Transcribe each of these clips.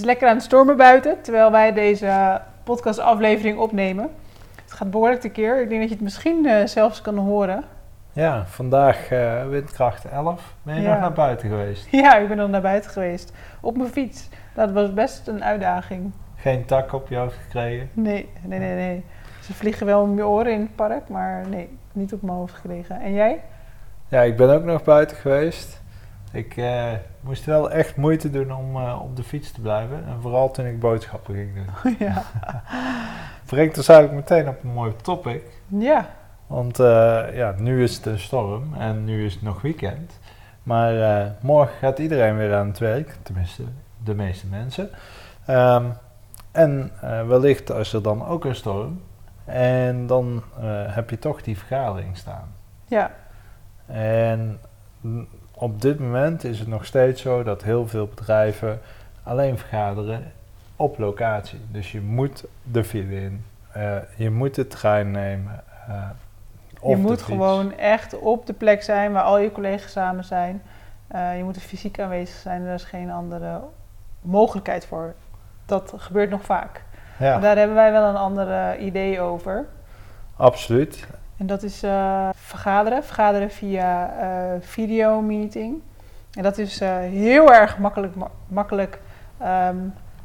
Is lekker aan het stormen buiten terwijl wij deze podcastaflevering opnemen. Het gaat behoorlijk tekeer. Ik denk dat je het misschien uh, zelfs kan horen. Ja, vandaag uh, windkracht 11. Ben je Ja. nog naar buiten geweest? Ja, ik ben nog naar buiten geweest. Op mijn fiets. Dat was best een uitdaging. Geen tak op je hoofd gekregen? Nee, nee, nee, nee. Ze vliegen wel om je oren in het park, maar nee, niet op mijn hoofd gekregen. En jij? Ja, ik ben ook nog buiten geweest. Ik eh, moest wel echt moeite doen om eh, op de fiets te blijven. En vooral toen ik boodschappen ging doen. ja. Brengt ons eigenlijk meteen op een mooi topic. Ja, Want eh, ja, nu is het een storm en nu is het nog weekend. Maar morgen gaat iedereen weer aan het werk, tenminste de meeste mensen. Ehm, en wellicht is er dan ook een storm. En dan heb je toch die vergadering staan. ja, En op dit moment is het nog steeds zo dat heel veel bedrijven alleen vergaderen op locatie. Dus je moet de file in, eh, je moet de trein nemen. eh, je of moet gewoon echt op de plek zijn waar al je collega's samen zijn. Eh, je moet er fysiek aanwezig zijn. Er is geen andere mogelijkheid voor. Dat gebeurt nog vaak. Ja, Daar hebben wij wel een ander idee over. absoluut. En dat is eh, vergaderen. Vergaderen via eh videomeeting. En dat is eh, heel erg makkelijk, ma- makkelijk ehm,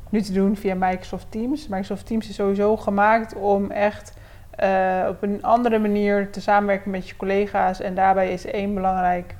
nu te doen via Microsoft Teams. Microsoft Teams is sowieso gemaakt om echt op een andere manier te samenwerken met je collega's. En daarbij is één belangrijk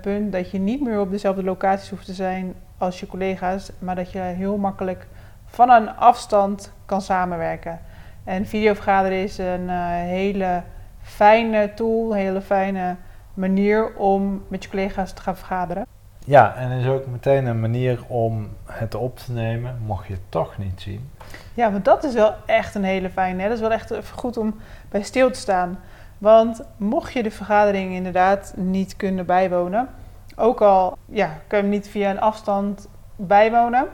punt dat je niet meer op dezelfde locaties hoeft te zijn als je collega's, maar dat je heel makkelijk van een afstand kan samenwerken. En videovergaderen is een hele fijne tool, een hele fijne manier om met je collega's te gaan vergaderen. Ja, en is ook meteen een manier om het op te nemen, mocht je het toch niet zien. Ja, want dat is wel echt een hele fijne. Hè? Dat is wel echt even goed om bij stil te staan. Want mocht je de vergadering inderdaad niet kunnen bijwonen, ook al ja, kun je hem niet via een afstand bijwonen,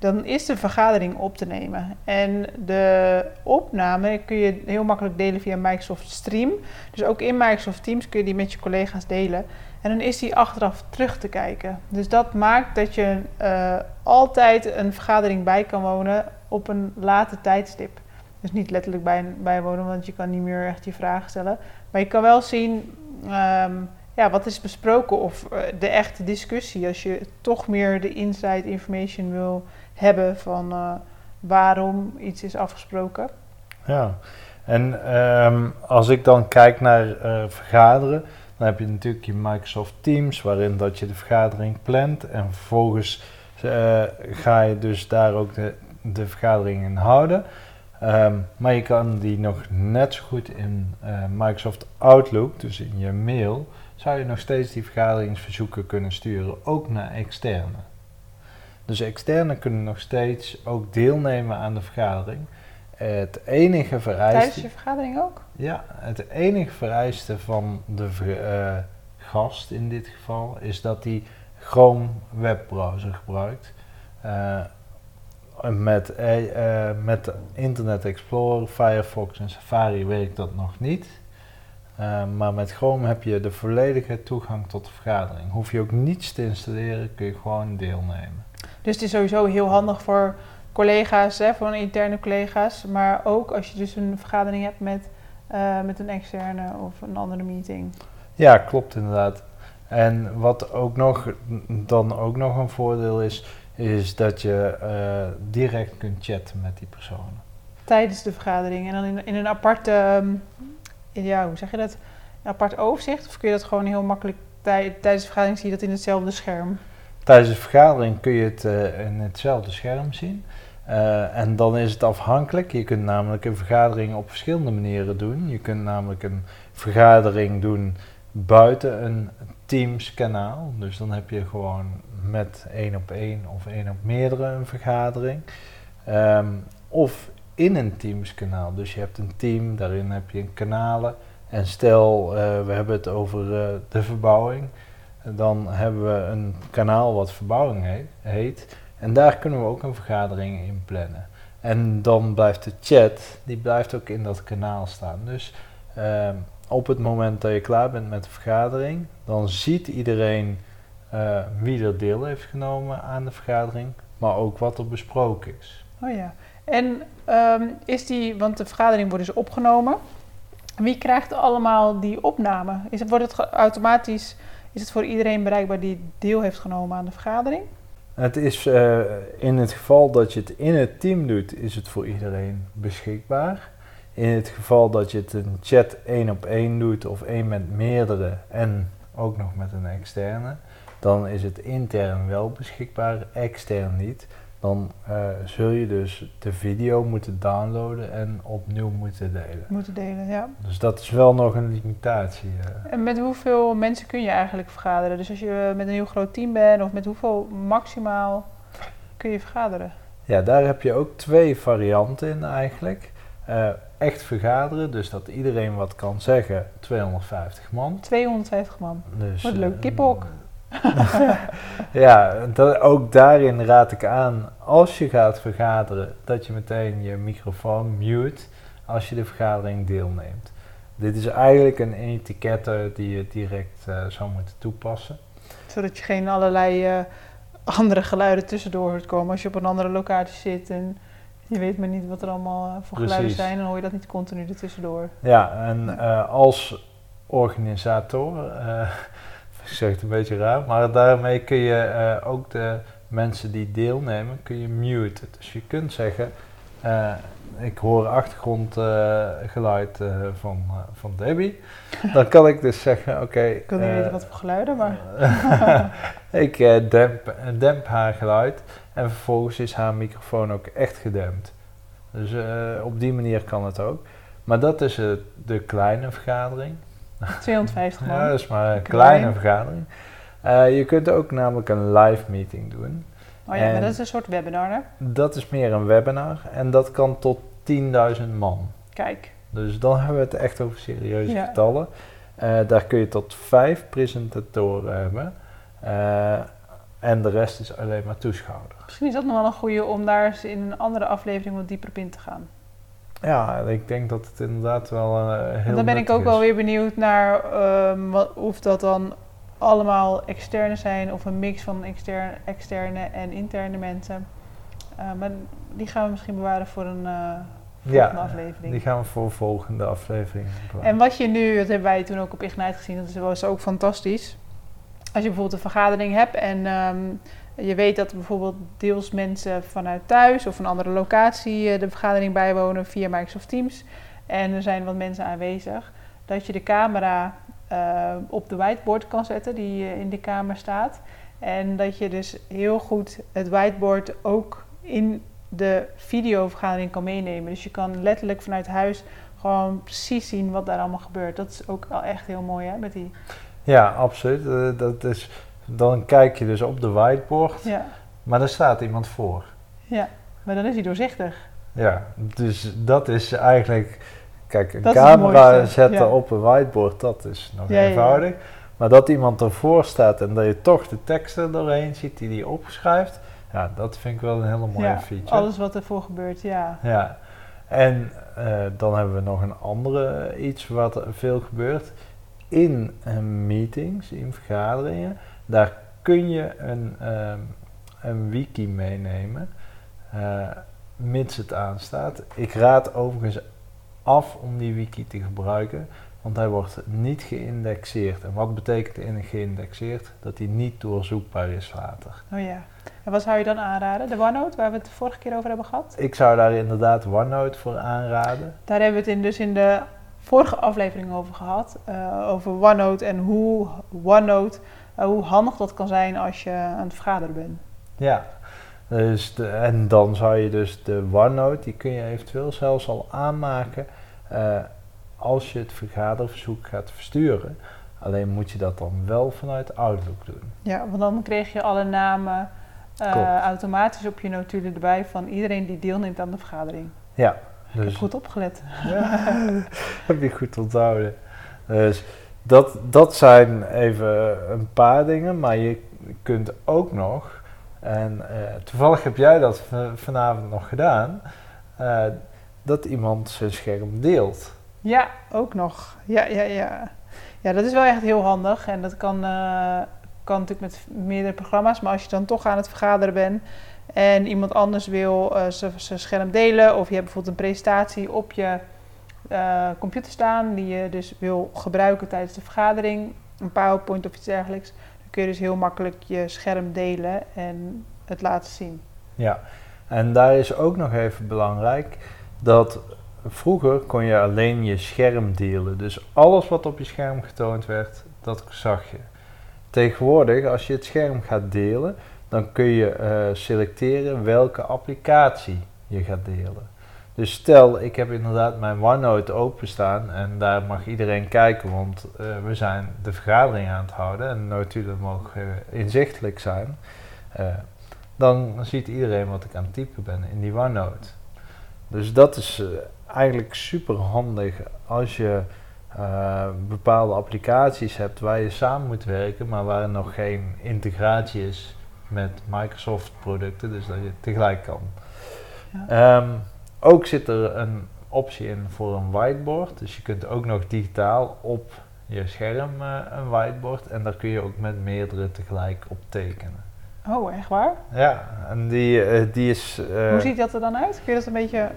dan is de vergadering op te nemen. En de opname kun je heel makkelijk delen via Microsoft Stream. Dus ook in Microsoft Teams kun je die met je collega's delen. En dan is die achteraf terug te kijken. Dus dat maakt dat je eh, altijd een vergadering bij kan wonen op een later tijdstip. Dus niet letterlijk bij, bijwonen, want je kan niet meer echt je vragen stellen. Maar je kan wel zien ehm, ja, wat is besproken of eh, de echte discussie. Als je toch meer de inside information wil hebben van eh, waarom iets is afgesproken. Ja, en ehm, als ik dan kijk naar eh, vergaderen, dan heb je natuurlijk je Microsoft Teams, waarin dat je de vergadering plant. En vervolgens ga je dus daar ook de, de vergadering in houden. Ehm, maar je kan die nog net zo goed in Microsoft Outlook, dus in je mail, zou je nog steeds die vergaderingsverzoeken kunnen sturen, ook naar externe. Dus externen kunnen nog steeds ook deelnemen aan de vergadering. Het enige Tijdens vereiste, je vergadering ook? ja, het enige vereiste van de eh, gast in dit geval is dat hij Chrome webbrowser gebruikt. Eh, met, eh, met Internet Explorer, Firefox en Safari werkt dat nog niet. Eh, maar met Chrome heb je de volledige toegang tot de vergadering. Hoef je ook niets te installeren, kun je gewoon deelnemen. Dus het is sowieso heel handig voor collega's, hè, voor interne collega's. Maar ook als je dus een vergadering hebt met, eh, met een externe of een andere meeting. Ja, klopt inderdaad. En wat ook nog, dan ook nog een voordeel is, is dat je eh, direct kunt chatten met die personen. Tijdens de vergadering. En dan in, in een aparte, ehm, ja, hoe zeg je dat? Een apart overzicht? Of kun je dat gewoon heel makkelijk tij- tijdens de vergadering zie je dat in hetzelfde scherm? Tijdens de vergadering kun je het eh, in hetzelfde scherm zien. Eh, en dan is het afhankelijk. Je kunt namelijk een vergadering op verschillende manieren doen. Je kunt namelijk een vergadering doen buiten een Teams kanaal. Dus dan heb je gewoon met één op één of één op meerdere een vergadering. Ehm, of in een Teams-kanaal. Dus je hebt een team, daarin heb je een kanalen. En stel, eh, we hebben het over eh, de verbouwing. Dan hebben we een kanaal wat verbouwing heet, heet. En daar kunnen we ook een vergadering in plannen. En dan blijft de chat, die blijft ook in dat kanaal staan. Dus ehm, op het moment dat je klaar bent met de vergadering, dan ziet iedereen eh, wie er deel heeft genomen aan de vergadering, maar ook wat er besproken is. Oh ja. En ehm, is die, want de vergadering wordt dus opgenomen. Wie krijgt allemaal die opname? Is wordt het automatisch, is het voor iedereen bereikbaar die deel heeft genomen aan de vergadering? Het is eh, in het geval dat je het in het team doet, is het voor iedereen beschikbaar. In het geval dat je het een chat één op één doet of één met meerdere en ook nog met een externe, dan is het intern wel beschikbaar, extern niet. Dan eh, zul je dus de video moeten downloaden en opnieuw moeten delen. Moeten delen, ja. Dus dat is wel nog een limitatie. eh. En met hoeveel mensen kun je eigenlijk vergaderen? Dus als je met een heel groot team bent, of met hoeveel maximaal kun je vergaderen? Ja, daar heb je ook twee varianten in eigenlijk. Eh, echt vergaderen, dus dat iedereen wat kan zeggen, 250 man. 250 man. Dus, Wat een leuk kippenhok. ja, dat, ook daarin raad ik aan, als je gaat vergaderen, dat je meteen je microfoon mute als je de vergadering deelneemt. Dit is eigenlijk een etikette die je direct eh, zou moeten toepassen. Zodat je geen allerlei eh, andere geluiden tussendoor hoort komen als je op een andere locatie zit en je weet maar niet wat er allemaal eh, voor geluiden zijn, dan hoor je dat niet continu er tussendoor. Ja, en als organisator, het een beetje raar, maar daarmee kun je eh, ook de mensen die deelnemen, kun je muten. Dus je kunt zeggen, eh, ik hoor achtergrondgeluid eh, van, van Debbie. Dan kan ik dus zeggen, oké... Ik wil niet weten wat voor geluiden, maar ik demp, demp haar geluid en vervolgens is haar microfoon ook echt gedempt. Dus op die manier kan het ook. Maar dat is de kleine vergadering. 250 man. Ja, dat is maar een Klein. kleine vergadering. Eh, je kunt ook namelijk een live meeting doen. oh ja, maar dat is een soort webinar, hè? Dat is meer een webinar en dat kan tot 10.000 man. Kijk. Dus dan hebben we het echt over serieuze Ja. getallen. Eh, daar kun je tot vijf presentatoren hebben. Eh, en de rest is alleen maar toeschouwer. Misschien is dat nog wel een goede om daar eens in een andere aflevering wat dieper op in te gaan. Ja, ik denk dat het inderdaad wel eh, heel dan ben ik ook wel weer benieuwd naar ehm, wat, of dat dan allemaal externe zijn of een mix van externe, externe en interne mensen. Eh, maar die gaan we misschien bewaren voor een eh volgende Ja, aflevering. die gaan we voor volgende aflevering bewaren. En wat je nu, dat hebben wij toen ook op Ignite gezien, dat was ook fantastisch. Als je bijvoorbeeld een vergadering hebt en ehm, je weet dat bijvoorbeeld deels mensen vanuit thuis of een andere locatie eh, de vergadering bijwonen via Microsoft Teams. En er zijn wat mensen aanwezig. Dat je de camera eh, op de whiteboard kan zetten die eh, in de kamer staat. En dat je dus heel goed het whiteboard ook in de videovergadering kan meenemen. Dus je kan letterlijk vanuit huis gewoon precies zien wat daar allemaal gebeurt. Dat is ook wel echt heel mooi, hè? Met die, Ja, absoluut. Dat is, dan kijk je dus op de whiteboard, ja, maar daar staat iemand voor. ja, maar dan is hij doorzichtig. Ja, dus dat is eigenlijk... Kijk, een Dat camera zetten ja. op een whiteboard, dat is nog Ja, eenvoudig. Maar dat iemand ervoor staat en dat je toch de tekst er doorheen ziet die hij opschrijft, ja, dat vind ik wel een hele mooie ja, feature. alles wat ervoor gebeurt, ja. Ja, en eh, dan hebben we nog een andere iets wat er veel gebeurt. In eh, meetings, in vergaderingen, daar kun je een, ehm, een wiki meenemen, eh, mits het aanstaat. Ik raad overigens af om die wiki te gebruiken, want hij wordt niet geïndexeerd. En wat betekent in geïndexeerd? Dat hij niet doorzoekbaar is later. Oh ja. En wat zou je dan aanraden? De OneNote, waar we het de vorige keer over hebben gehad? Ik zou daar inderdaad OneNote voor aanraden. Daar hebben we het in, dus in de vorige aflevering over gehad. eh, over OneNote en hoe OneNote, hoe handig dat kan zijn als je aan het vergaderen bent. Ja, dus de, en dan zou je dus de OneNote, die kun je eventueel zelfs al aanmaken eh, als je het vergaderverzoek gaat versturen. Alleen moet je dat dan wel vanuit Outlook doen. Ja, want dan kreeg je alle namen eh, automatisch op je notulen erbij van iedereen die deelneemt aan de vergadering. Ja, Ik heb dus goed opgelet. Ja, heb je goed onthouden. Dus dat, dat zijn even een paar dingen, maar je kunt ook nog, en eh, toevallig heb jij dat vanavond nog gedaan, eh, dat iemand zijn scherm deelt. Ja, ook nog. Ja, ja, ja. Ja, dat is wel echt heel handig. En dat kan, eh, kan natuurlijk met meerdere programma's. Maar als je dan toch aan het vergaderen bent en iemand anders wil zijn scherm delen, of je hebt bijvoorbeeld een presentatie op je eh, computer staan die je dus wil gebruiken tijdens de vergadering, een PowerPoint of iets dergelijks, dan kun je dus heel makkelijk je scherm delen en het laten zien. Ja, en daar is ook nog even belangrijk dat vroeger kon je alleen je scherm delen. Dus alles wat op je scherm getoond werd, dat zag je. Tegenwoordig, als je het scherm gaat delen, dan kun je eh, selecteren welke applicatie je gaat delen. Dus stel, ik heb inderdaad mijn OneNote openstaan en daar mag iedereen kijken, want eh, we zijn de vergadering aan het houden en de notulen mogen eh, inzichtelijk zijn. Eh, dan ziet iedereen wat ik aan het typen ben in die OneNote. Dus dat is eigenlijk super handig als je bepaalde applicaties hebt waar je samen moet werken, maar waar er nog geen integratie is met Microsoft producten, dus dat je tegelijk kan. Ja. Ehm, ook zit er een optie in voor een whiteboard, dus je kunt ook nog digitaal op je scherm eh, een whiteboard en daar kun je ook met meerdere tegelijk op tekenen. Oh, echt waar? Ja, en die, eh, die is. eh, Hoe ziet dat er dan uit? Kun je dat een beetje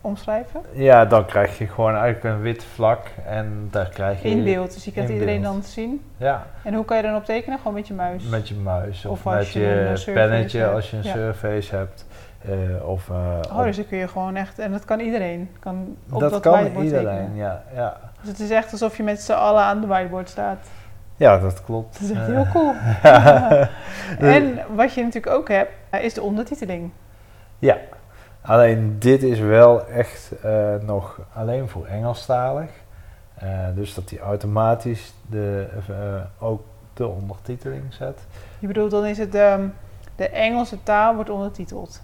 omschrijven? Ja, dan krijg je gewoon eigenlijk een wit vlak en daar krijg je. In beeld, dus je kunt iedereen beeld. dan zien. Ja, En hoe kan je dan op tekenen? Gewoon met je muis? met je muis of, met je pennetje hebt. als je een Ja. surface hebt. Eh, of, eh, Oh, dus dan kun je gewoon echt... En dat kan iedereen. Kan op dat dat, kan iedereen, tekenen. ja, ja. Dus het is echt alsof je met z'n allen aan de whiteboard staat. Ja, dat klopt. Dat is echt heel cool. ja. En wat je natuurlijk ook hebt, eh, is de ondertiteling. Ja, alleen dit is wel echt nog alleen voor Engelstalig. Dus dat hij automatisch de, ook de ondertiteling zet. Je bedoelt, dan is het... ehm, de Engelse taal wordt ondertiteld.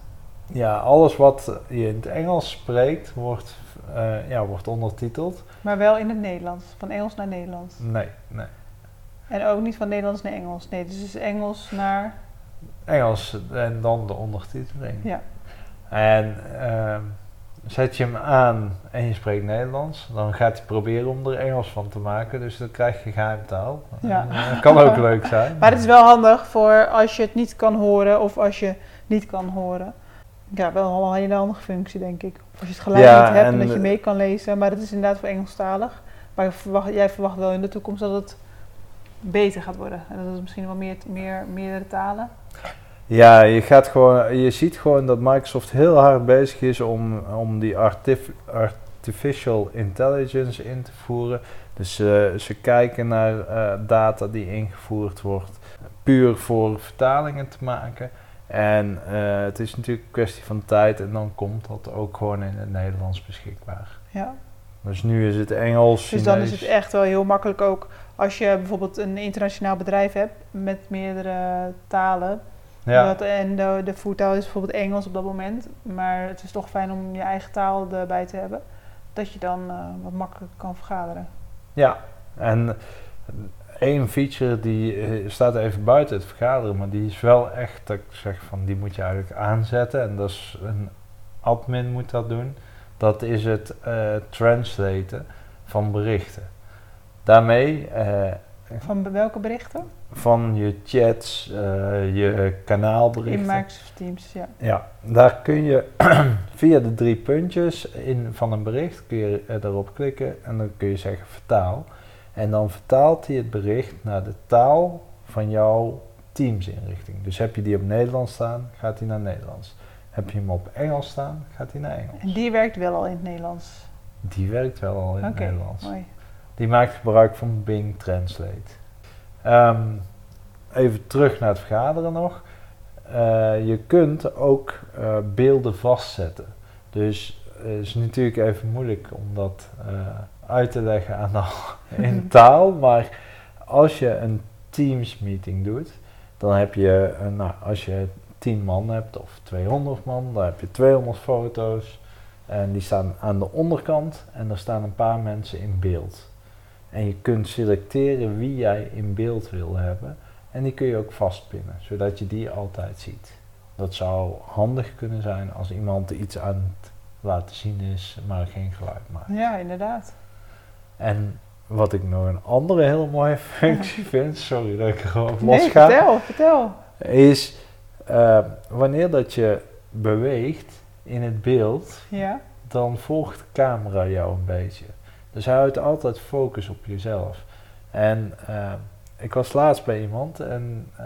Ja, alles wat je in het Engels spreekt, wordt, eh, ja, wordt ondertiteld. Maar wel in het Nederlands. Van Engels naar Nederlands. Nee, nee. En ook niet van Nederlands naar Engels. Nee, dus is Engels naar... Engels en dan de ondertiteling. Ja. En ehm, zet je hem aan en je spreekt Nederlands, dan gaat hij proberen om er Engels van te maken. Dus dan krijg je geheimtaal. Ja. En, eh, kan ook leuk zijn. Maar het is wel handig voor als je het niet kan horen of als je niet kan horen. Ja, wel een hele handige functie, denk ik. Als je het geluid Ja, niet hebt en, en, dat je eh, mee kan lezen. Maar het is inderdaad voor Engelstalig. Maar verwacht, jij verwacht wel in de toekomst dat het beter gaat worden. En dat het misschien wel meer, meer, meerdere talen. Ja, je, gaat gewoon, je ziet gewoon dat Microsoft heel hard bezig is om, om die artif- artificial intelligence in te voeren. Dus eh, ze kijken naar eh, data die ingevoerd wordt, puur voor vertalingen te maken. En eh, het is natuurlijk een kwestie van tijd en dan komt dat ook gewoon in het Nederlands beschikbaar. Ja. Dus nu is het Engels, Dus dan is het echt wel heel makkelijk ook als je bijvoorbeeld een internationaal bedrijf hebt met meerdere talen. Ja, Dat, en de, de voertaal is bijvoorbeeld Engels op dat moment. Maar het is toch fijn om je eigen taal erbij te hebben. Dat je dan eh, wat makkelijker kan vergaderen. Ja, en één feature die eh, staat even buiten het vergaderen, maar die is wel echt dat ik zeg van die moet je eigenlijk aanzetten en dat is een admin moet dat doen. Dat is het eh, translaten van berichten. Daarmee eh, Van welke berichten? van je chats, je kanaalberichten. In Microsoft Teams, ja. Ja, daar kun je via de drie puntjes in, van een bericht kun je daarop klikken en dan kun je zeggen vertaal. En dan vertaalt hij het bericht naar de taal van jouw Teams-inrichting. Dus heb je die op Nederlands staan, gaat hij naar Nederlands. Heb je hem op Engels staan, gaat hij naar Engels. En die werkt wel al in het Nederlands. Die werkt wel al in het Nederlands. mooi. Die maakt gebruik van Bing Translate. Ehm, even terug naar het vergaderen nog. Eh, je kunt ook eh, beelden vastzetten. Dus het is natuurlijk even moeilijk om dat eh, uit te leggen aan de, in taal. Maar als je een Teams meeting doet, dan heb je, nou, als je 10 man hebt of 200 man, dan heb je 200 foto's. En die staan aan de onderkant en er staan een paar mensen in beeld. En je kunt selecteren wie jij in beeld wil hebben. En die kun je ook vastpinnen, zodat je die altijd ziet. Dat zou handig kunnen zijn als iemand iets aan het laten zien is, maar geen geluid maakt. Ja, inderdaad. En wat ik nog een andere hele mooie functie vind, sorry dat ik er gewoon op Nee, los ga, vertel, vertel. is eh, wanneer dat je beweegt in het beeld, Ja, dan volgt de camera jou een beetje. Dus hij houdt altijd focus op jezelf. En eh, ik was laatst bij iemand en eh,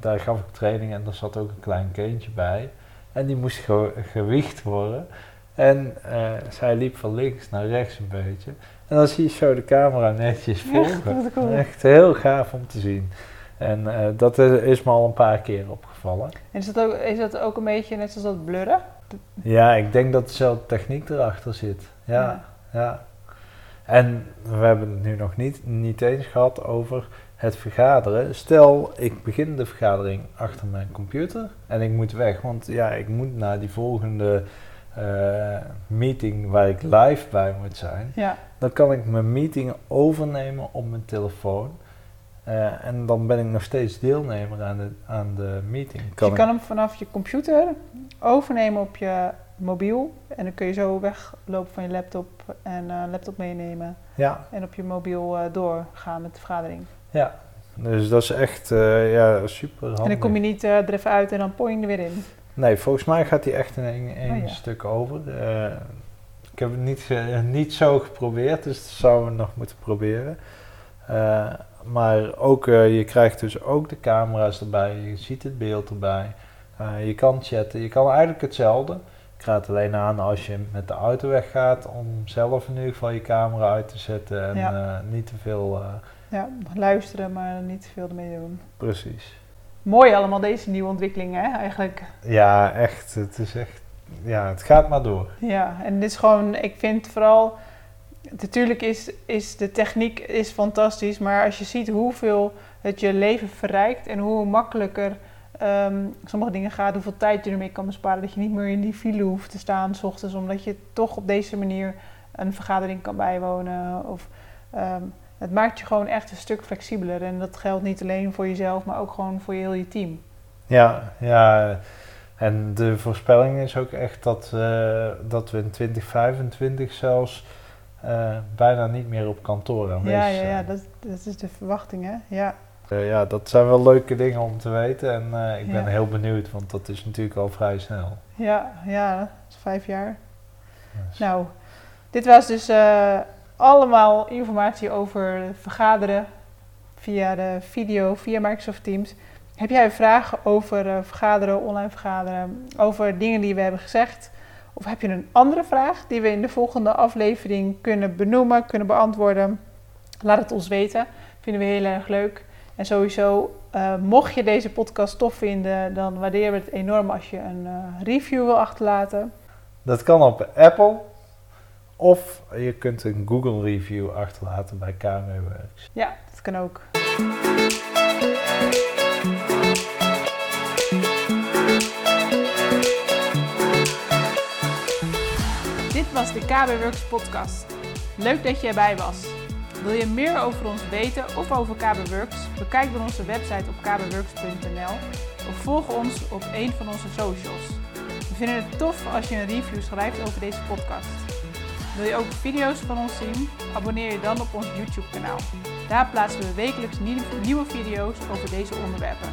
daar gaf ik training en er zat ook een klein kindje bij. En die moest ge gewicht worden. En eh, zij liep van links naar rechts een beetje. En dan zie je zo de camera netjes volgen. cool. Echt heel gaaf om te zien. En eh, dat is, is me al een paar keer opgevallen. En is dat, ook, is dat ook een beetje net zoals dat blurren? Ja, ik denk dat dezelfde techniek erachter zit. Ja, ja. En we hebben het nu nog niet, niet eens gehad over het vergaderen. Stel, ik begin de vergadering achter mijn computer en ik moet weg, want ja, ik moet naar die volgende eh, meeting waar ik live bij moet zijn. Ja, Dan kan ik mijn meeting overnemen op mijn telefoon. Eh, en dan ben ik nog steeds deelnemer aan de, aan de meeting. dus je kan hem vanaf je computer overnemen op je mobiel. En dan kun je zo weglopen van je laptop en eh, laptop meenemen. ja, En op je mobiel doorgaan met de vergadering. ja. Dus dat is echt ja, super handig. En dan kom je niet er even uit en dan poing er weer in. Nee, volgens mij gaat hij echt in één, Oh ja. stuk over. Eh, ik heb het niet, niet zo geprobeerd, dus dat zouden we nog moeten proberen. Eh, maar ook, eh, je krijgt dus ook de camera's erbij, je ziet het beeld erbij. Je kan chatten, je kan eigenlijk hetzelfde. Ik raad alleen aan als je met de auto weggaat om zelf in ieder geval je camera uit te zetten en Ja. niet te veel, Ja, luisteren, maar niet te veel ermee doen. precies. Mooi allemaal deze nieuwe ontwikkelingen hè, eigenlijk. Ja, echt, het is echt, ja, het gaat maar door. Ja, en dit is gewoon, ik vind vooral, natuurlijk is, is de techniek is fantastisch, maar als je ziet hoeveel het je leven verrijkt en hoe makkelijker ehm, sommige dingen gaat, hoeveel tijd je ermee kan besparen, dat je niet meer in die file hoeft te staan s ochtends, omdat je toch op deze manier een vergadering kan bijwonen. Of, ehm, het maakt je gewoon echt een stuk flexibeler en dat geldt niet alleen voor jezelf, maar ook gewoon voor je heel je team. Ja, ja. En de voorspelling is ook echt dat, eh, dat we in 2025 zelfs eh, bijna niet meer op kantoor aanwezig Ja, ja, zijn. ja, dat, dat is de verwachting hè. Ja. Eh, ja, dat zijn wel leuke dingen om te weten en ik ben Ja. heel benieuwd, want dat is natuurlijk al vrij snel. Ja, ja, dat is vijf jaar. Dus- Nou, dit was dus allemaal informatie over vergaderen via de video, via Microsoft Teams. Heb jij vragen over eh, vergaderen, online vergaderen, over dingen die we hebben gezegd? Of heb je een andere vraag die we in de volgende aflevering kunnen benoemen, kunnen beantwoorden? Laat het ons weten. Vinden we heel erg leuk. En sowieso, eh, mocht je deze podcast tof vinden, dan waarderen we het enorm als je een eh, review wil achterlaten. Dat kan op Apple of je kunt een Google review achterlaten bij KMW Works. Ja, dat kan ook. Dit was de KB Works podcast. Leuk dat je erbij was. Wil je meer over ons weten of over KB Works? Bekijk dan onze website op kbworks.nl of volg ons op een van onze socials. We vinden het tof als je een review schrijft over deze podcast. Wil je ook video's van ons zien? Abonneer je dan op ons YouTube kanaal. Daar plaatsen we wekelijks nieuwe nieuwe video's over deze onderwerpen.